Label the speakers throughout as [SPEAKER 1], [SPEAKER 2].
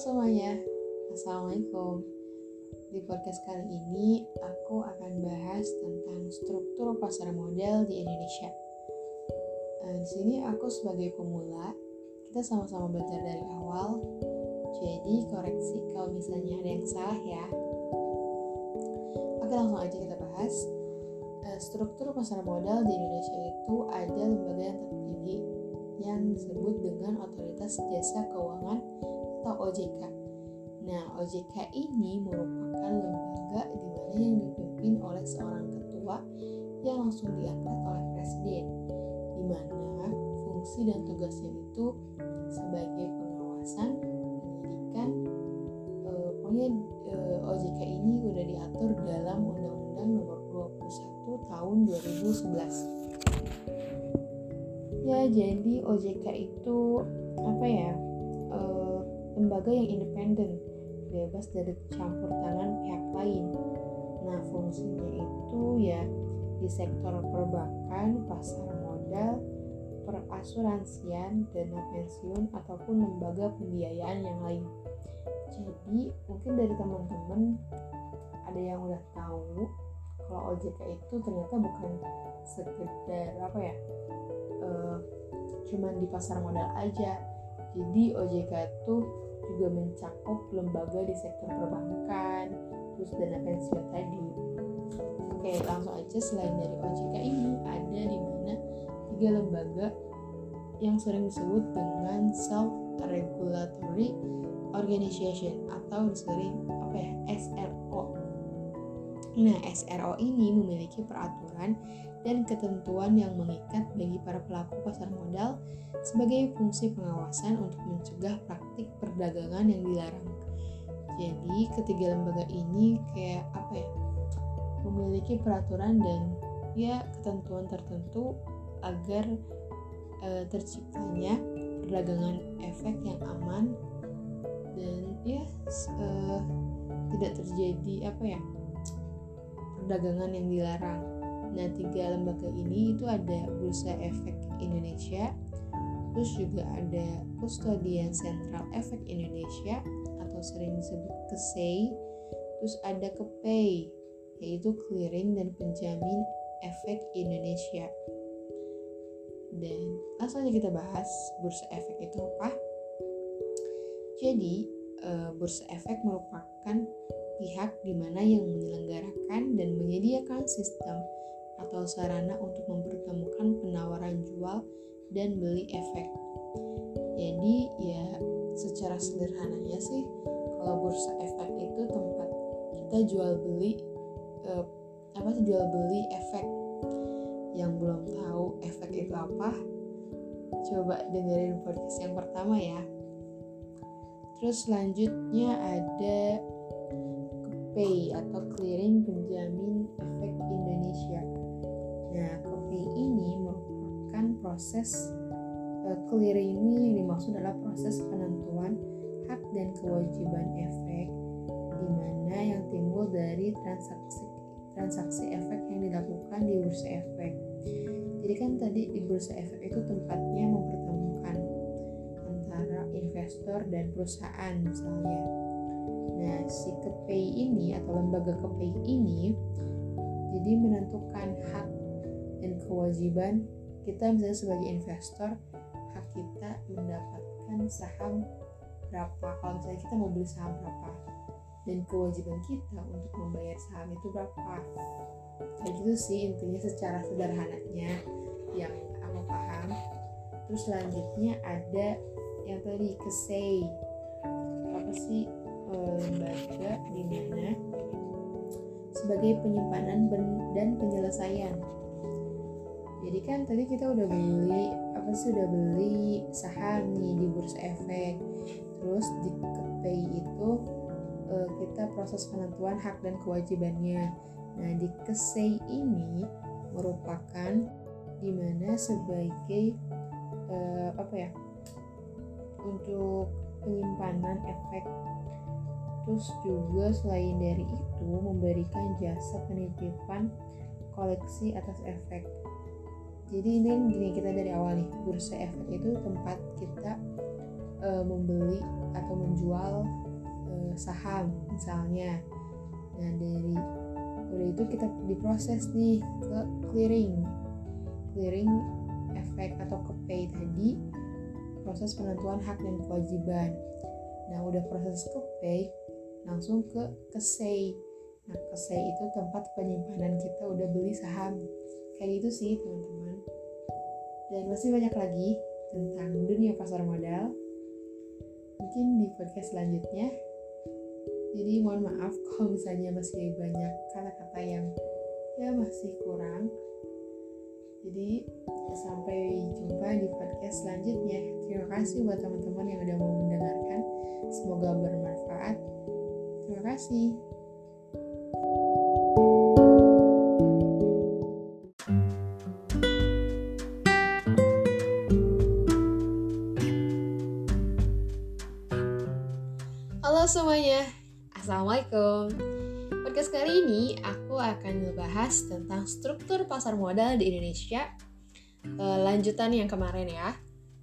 [SPEAKER 1] semuanya, Assalamualaikum. Di podcast kali ini aku akan bahas tentang struktur pasar modal di Indonesia. Nah, Di sini aku sebagai pemula, kita sama-sama belajar dari awal. Jadi koreksi kalau misalnya ada yang salah ya. Oke langsung aja kita bahas. Eh, Struktur pasar modal di Indonesia itu ada lembaga yang tertinggi yang disebut dengan Otoritas Jasa Keuangan atau OJK. Nah, OJK ini merupakan lembaga di mana yang dipimpin oleh seorang ketua yang langsung diangkat oleh presiden, di mana fungsi dan tugasnya itu sebagai pengawasan, penyidikan, eh, pokoknya eh, OJK ini udah diatur dalam Undang-Undang Nomor 21 Tahun 2011 ya jadi OJK itu apa ya lembaga yang independen bebas dari campur tangan pihak lain. Nah fungsinya itu ya di sektor perbankan pasar modal perasuransian dana pensiun ataupun lembaga pembiayaan yang lain. Jadi mungkin dari teman-teman ada yang udah tahu kalau OJK itu ternyata bukan sekedar apa ya uh, cuman di pasar modal aja. Jadi OJK itu juga mencakup lembaga di sektor perbankan terus dana pensiun tadi. Oke langsung aja selain dari OJK ini ada di mana tiga lembaga yang sering disebut dengan self regulatory organization atau sering apa ya SRO Nah, SRO ini memiliki peraturan dan ketentuan yang mengikat bagi para pelaku pasar modal sebagai fungsi pengawasan untuk mencegah praktik perdagangan yang dilarang. Jadi, ketiga lembaga ini kayak apa ya? memiliki peraturan dan ya ketentuan tertentu agar e, terciptanya perdagangan efek yang aman dan ya e, tidak terjadi apa ya perdagangan yang dilarang. Nah, tiga lembaga ini itu ada Bursa Efek Indonesia, terus juga ada Kustodian Sentral Efek Indonesia atau sering disebut KSEI, terus ada KPEI, yaitu Clearing dan Penjamin Efek Indonesia. Dan langsung aja kita bahas Bursa Efek itu apa. Jadi, eh, Bursa Efek merupakan pihak di mana yang menyelenggarakan dan menyediakan sistem atau sarana untuk mempertemukan penawaran jual dan beli efek. Jadi ya secara sederhananya sih kalau bursa efek itu tempat kita jual beli eh, apa sih jual beli efek. Yang belum tahu efek itu apa, coba dengerin podcast yang pertama ya. Terus selanjutnya ada KPI atau Clearing Penjamin Efek Indonesia. Nah, KPI ini merupakan proses uh, clearing ini yang dimaksud adalah proses penentuan hak dan kewajiban efek di mana yang timbul dari transaksi transaksi efek yang dilakukan di bursa efek. Jadi kan tadi di bursa efek itu tempatnya mempertemukan antara investor dan perusahaan misalnya Nah, si KPI ini atau lembaga KPI ini jadi menentukan hak dan kewajiban kita misalnya sebagai investor hak kita mendapatkan saham berapa? Kalau misalnya kita mau beli saham berapa? Dan kewajiban kita untuk membayar saham itu berapa? Kayak gitu sih intinya secara sederhananya. Yang aku paham. Terus selanjutnya ada yang tadi kesei. Apa sih? Lembaga di mana? Sebagai penyimpanan dan penyelesaian. Jadi kan tadi kita udah beli apa sih udah beli saham nih di bursa efek. Terus di KPI itu eh, kita proses penentuan hak dan kewajibannya. Nah, di KSEI ini merupakan di mana sebagai uh, apa ya untuk penyimpanan efek Terus juga selain dari itu memberikan jasa penitipan koleksi atas efek. Jadi ini gini kita dari awal nih, bursa efek itu tempat kita uh, membeli atau menjual uh, saham misalnya. Nah dari udah itu kita diproses nih ke clearing. Clearing efek atau ke pay tadi proses penentuan hak dan kewajiban. Nah udah proses ke pay langsung ke kesei nah kesei itu tempat penyimpanan kita udah beli saham. Kayak gitu sih teman-teman dan masih banyak lagi tentang dunia pasar modal. Mungkin di podcast selanjutnya. Jadi mohon maaf kalau misalnya masih banyak kata-kata yang ya masih kurang. Jadi sampai jumpa di podcast selanjutnya. Terima kasih buat teman-teman yang udah mau mendengarkan. Semoga bermanfaat. Terima kasih Halo semuanya, Assalamualaikum. Podcast kali ini aku akan membahas tentang struktur pasar modal di Indonesia. E, Lanjutan yang kemarin ya.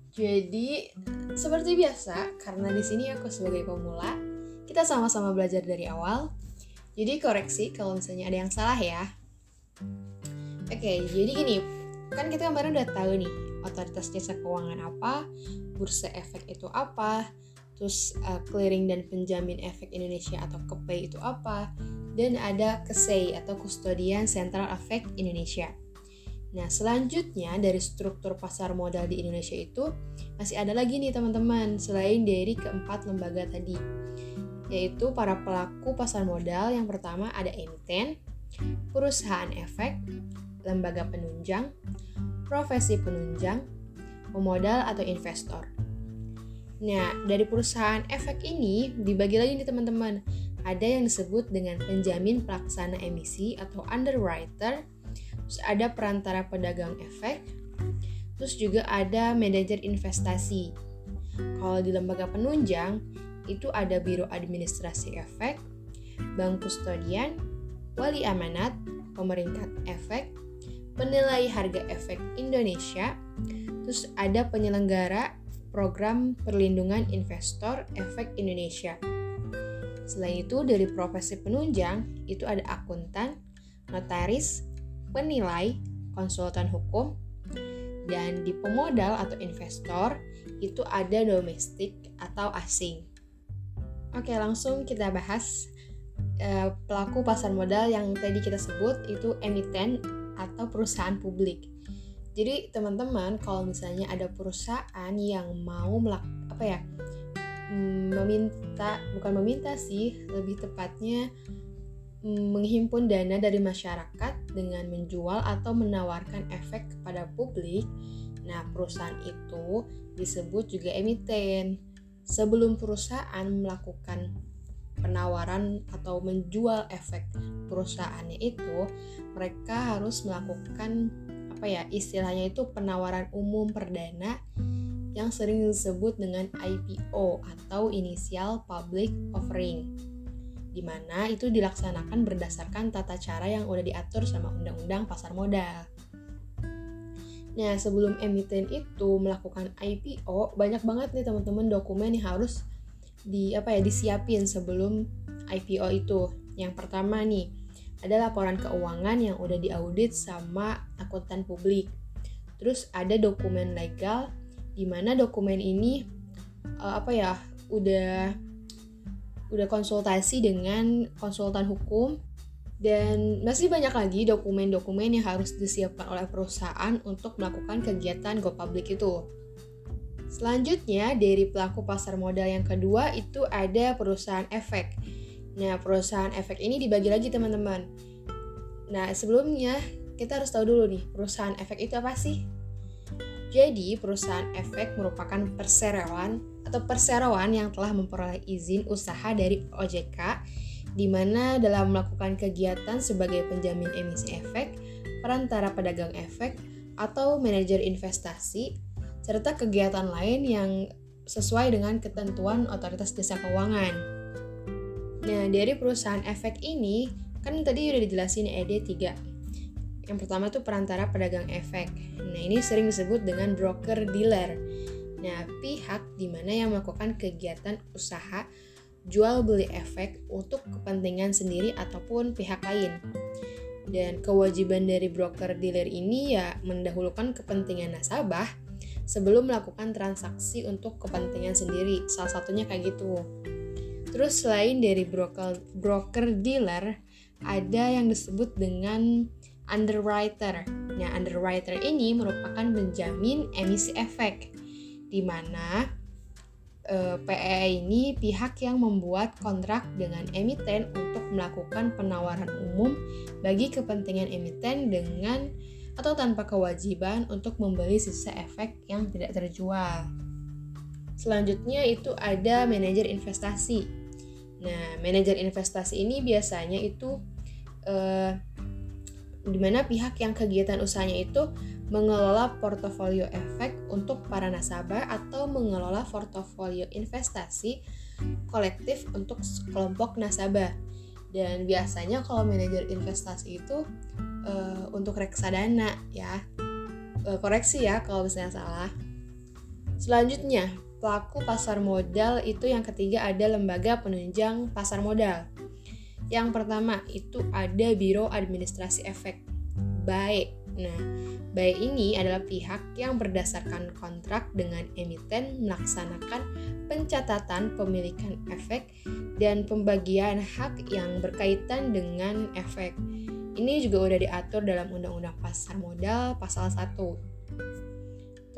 [SPEAKER 1] Jadi seperti biasa, karena di sini aku sebagai pemula Kita sama-sama belajar dari awal. Jadi koreksi kalau misalnya ada yang salah ya. Oke, jadi gini. Kan kita kemarin udah tahu nih Otoritas Jasa Keuangan apa Bursa Efek itu apa terus uh, clearing dan penjamin efek Indonesia atau KEPE itu apa, dan ada KESEI atau Kustodian Central Efek Indonesia. Nah, selanjutnya dari struktur pasar modal di Indonesia itu masih ada lagi nih teman-teman, selain dari keempat lembaga tadi. Yaitu para pelaku pasar modal yang pertama ada emiten, perusahaan efek, lembaga penunjang, profesi penunjang, pemodal atau investor. Nah, dari perusahaan efek ini dibagi lagi nih teman-teman. Ada yang disebut dengan penjamin pelaksana emisi atau underwriter, terus ada perantara pedagang efek, terus juga ada manajer investasi. Kalau di lembaga penunjang, itu ada Biro Administrasi Efek, Bank Kustodian, Wali Amanat, Pemerintah Efek, Penilai Harga Efek Indonesia, terus ada penyelenggara Program Perlindungan Investor Efek Indonesia. Selain itu, dari profesi penunjang itu ada akuntan, notaris, penilai, konsultan hukum, dan di pemodal atau investor itu ada domestik atau asing. Oke, langsung kita bahas e, pelaku pasar modal yang tadi kita sebut itu emiten atau perusahaan publik. Jadi teman-teman kalau misalnya ada perusahaan yang mau melak apa ya mm, meminta bukan meminta sih lebih tepatnya mm, menghimpun dana dari masyarakat dengan menjual atau menawarkan efek kepada publik. Nah, perusahaan itu disebut juga emiten. Sebelum perusahaan melakukan penawaran atau menjual efek perusahaannya itu, mereka harus melakukan apa ya istilahnya itu penawaran umum perdana yang sering disebut dengan IPO atau Initial Public Offering di mana itu dilaksanakan berdasarkan tata cara yang udah diatur sama undang-undang pasar modal. Nah, sebelum emiten itu melakukan IPO, banyak banget nih teman-teman dokumen yang harus di apa ya disiapin sebelum IPO itu. Yang pertama nih, ada laporan keuangan yang udah diaudit sama akuntan publik. Terus ada dokumen legal di mana dokumen ini uh, apa ya udah udah konsultasi dengan konsultan hukum dan masih banyak lagi dokumen-dokumen yang harus disiapkan oleh perusahaan untuk melakukan kegiatan go public itu. Selanjutnya dari pelaku pasar modal yang kedua itu ada perusahaan efek Nah, perusahaan efek ini dibagi lagi teman-teman. Nah, sebelumnya kita harus tahu dulu nih, perusahaan efek itu apa sih? Jadi, perusahaan efek merupakan perseroan atau perseroan yang telah memperoleh izin usaha dari OJK di mana dalam melakukan kegiatan sebagai penjamin emisi efek, perantara pedagang efek, atau manajer investasi, serta kegiatan lain yang sesuai dengan ketentuan otoritas jasa keuangan. Nah, dari perusahaan efek ini, kan tadi udah dijelasin ED3. Yang pertama itu perantara pedagang efek. Nah, ini sering disebut dengan broker dealer. Nah, pihak di mana yang melakukan kegiatan usaha jual beli efek untuk kepentingan sendiri ataupun pihak lain. Dan kewajiban dari broker dealer ini ya mendahulukan kepentingan nasabah sebelum melakukan transaksi untuk kepentingan sendiri. Salah satunya kayak gitu. Terus selain dari broker broker dealer, ada yang disebut dengan underwriter. Nah, underwriter ini merupakan penjamin emisi efek di mana eh, PEE ini pihak yang membuat kontrak dengan emiten untuk melakukan penawaran umum bagi kepentingan emiten dengan atau tanpa kewajiban untuk membeli sisa efek yang tidak terjual. Selanjutnya itu ada manajer investasi. Nah, manajer investasi ini biasanya itu eh, di mana pihak yang kegiatan usahanya itu mengelola portofolio efek untuk para nasabah atau mengelola portofolio investasi kolektif untuk kelompok nasabah. Dan biasanya kalau manajer investasi itu uh, untuk reksadana ya. Uh, koreksi ya kalau misalnya salah. Selanjutnya, pelaku pasar modal itu yang ketiga ada lembaga penunjang pasar modal. Yang pertama itu ada Biro Administrasi Efek. Baik. Nah, baik ini adalah pihak yang berdasarkan kontrak dengan emiten melaksanakan pencatatan pemilikan efek dan pembagian hak yang berkaitan dengan efek. Ini juga udah diatur dalam Undang-Undang Pasar Modal pasal 1.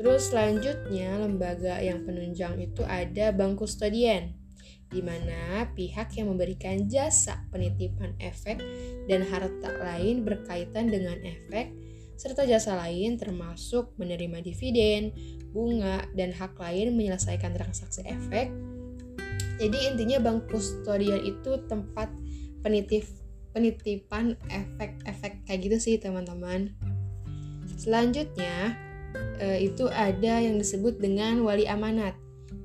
[SPEAKER 1] Terus selanjutnya lembaga yang penunjang itu ada bank kustodian di mana pihak yang memberikan jasa penitipan efek dan harta lain berkaitan dengan efek serta jasa lain termasuk menerima dividen, bunga, dan hak lain menyelesaikan transaksi efek. Jadi intinya bank kustodian itu tempat penitip penitipan efek-efek kayak gitu sih teman-teman. Selanjutnya e, itu ada yang disebut dengan wali amanat.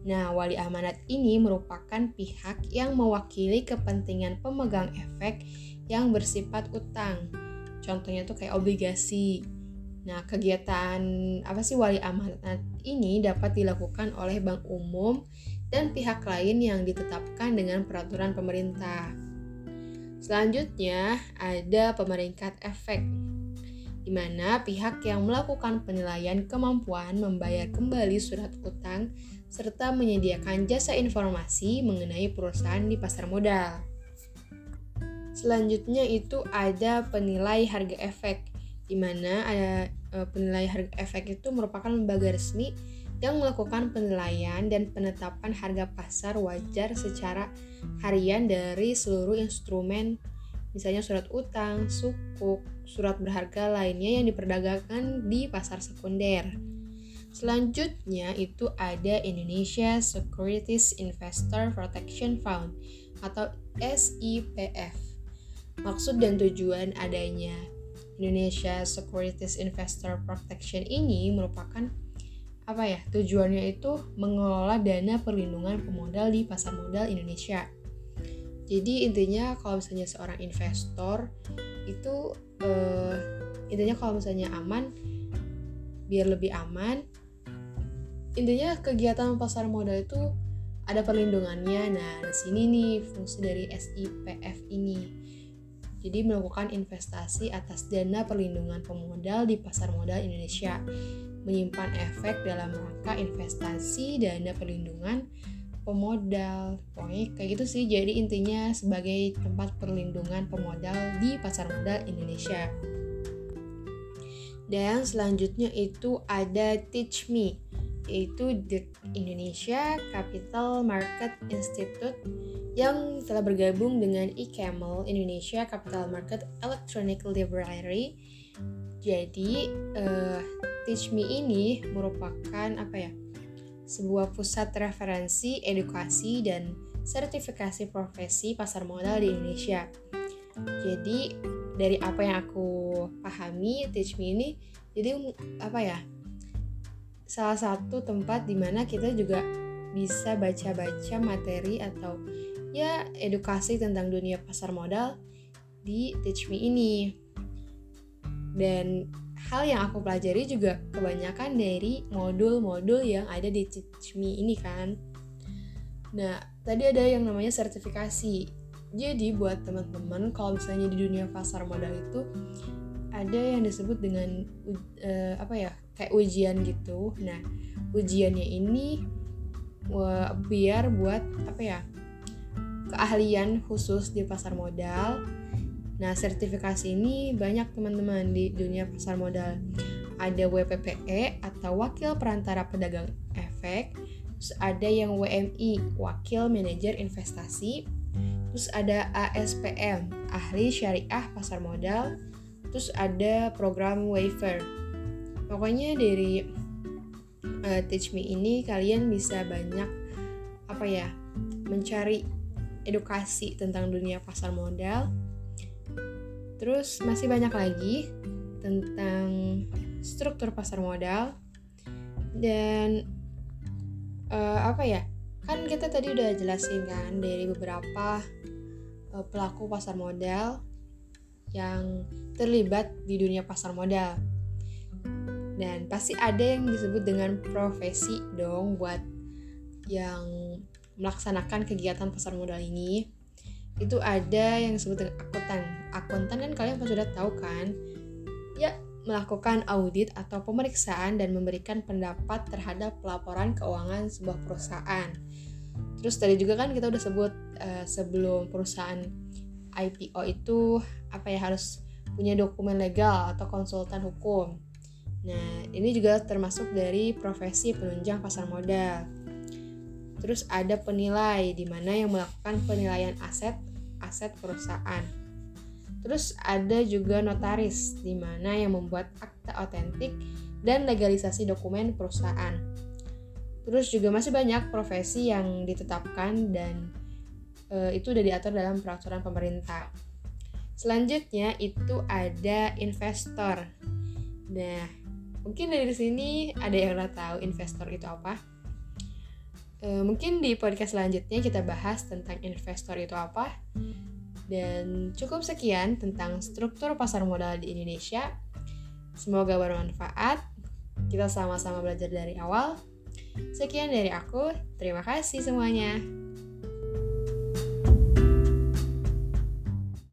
[SPEAKER 1] Nah, wali amanat ini merupakan pihak yang mewakili kepentingan pemegang efek yang bersifat utang. Contohnya tuh kayak obligasi. Nah, kegiatan apa sih wali amanat ini dapat dilakukan oleh bank umum dan pihak lain yang ditetapkan dengan peraturan pemerintah. Selanjutnya ada pemeringkat efek, di mana pihak yang melakukan penilaian kemampuan membayar kembali surat utang serta menyediakan jasa informasi mengenai perusahaan di pasar modal. Selanjutnya itu ada penilai harga efek, di mana ada e, penilai harga efek itu merupakan lembaga resmi yang melakukan penilaian dan penetapan harga pasar wajar secara harian dari seluruh instrumen misalnya surat utang, sukuk, surat berharga lainnya yang diperdagangkan di pasar sekunder. Selanjutnya itu ada Indonesia Securities Investor Protection Fund atau SIPF. Maksud dan tujuan adanya Indonesia Securities Investor Protection ini merupakan apa ya tujuannya itu mengelola dana perlindungan pemodal di pasar modal Indonesia. Jadi intinya kalau misalnya seorang investor itu uh, intinya kalau misalnya aman biar lebih aman intinya kegiatan pasar modal itu ada perlindungannya. Nah, di sini nih fungsi dari SIPF ini. Jadi melakukan investasi atas dana perlindungan pemodal di pasar modal Indonesia menyimpan efek dalam rangka investasi dana perlindungan pemodal. Pokoknya kayak gitu sih. Jadi intinya sebagai tempat perlindungan pemodal di pasar modal Indonesia. Dan selanjutnya itu ada Teach Me. Yaitu The Indonesia Capital Market Institute yang telah bergabung dengan eCamel Indonesia Capital Market Electronic Library. Jadi uh, Teach Me ini merupakan apa ya? Sebuah pusat referensi, edukasi dan sertifikasi profesi pasar modal di Indonesia. Jadi dari apa yang aku pahami Teach Me ini jadi apa ya? Salah satu tempat di mana kita juga bisa baca-baca materi atau ya edukasi tentang dunia pasar modal di Teach Me ini. Dan hal yang aku pelajari juga kebanyakan dari modul-modul yang ada di Teach Me ini kan. Nah, tadi ada yang namanya sertifikasi. Jadi buat teman-teman kalau misalnya di dunia pasar modal itu ada yang disebut dengan uh, apa ya kayak ujian gitu. Nah, ujiannya ini uh, biar buat apa ya keahlian khusus di pasar modal Nah, sertifikasi ini banyak teman-teman di dunia pasar modal. Ada WPPE atau Wakil Perantara Pedagang Efek, terus ada yang WMI, Wakil Manajer Investasi, terus ada ASPM, Ahli Syariah Pasar Modal, terus ada program waiver. Pokoknya dari uh, Teach Me ini kalian bisa banyak apa ya mencari edukasi tentang dunia pasar modal Terus masih banyak lagi tentang struktur pasar modal dan uh, apa ya? Kan kita tadi udah jelasin kan dari beberapa uh, pelaku pasar modal yang terlibat di dunia pasar modal. Dan pasti ada yang disebut dengan profesi dong buat yang melaksanakan kegiatan pasar modal ini itu ada yang disebut dengan akuntan. Akuntan kan kalian pasti sudah tahu kan? Ya, melakukan audit atau pemeriksaan dan memberikan pendapat terhadap pelaporan keuangan sebuah perusahaan. Terus tadi juga kan kita udah sebut uh, sebelum perusahaan IPO itu apa ya harus punya dokumen legal atau konsultan hukum. Nah, ini juga termasuk dari profesi penunjang pasar modal. Terus ada penilai di mana yang melakukan penilaian aset aset perusahaan. Terus ada juga notaris di mana yang membuat akta otentik dan legalisasi dokumen perusahaan. Terus juga masih banyak profesi yang ditetapkan dan e, itu udah diatur dalam peraturan pemerintah. Selanjutnya itu ada investor. Nah, mungkin dari sini ada yang udah tahu investor itu apa? E, mungkin di podcast selanjutnya kita bahas tentang investor itu apa. Dan cukup sekian tentang struktur pasar modal di Indonesia. Semoga bermanfaat. Kita sama-sama belajar dari awal. Sekian dari aku. Terima kasih semuanya.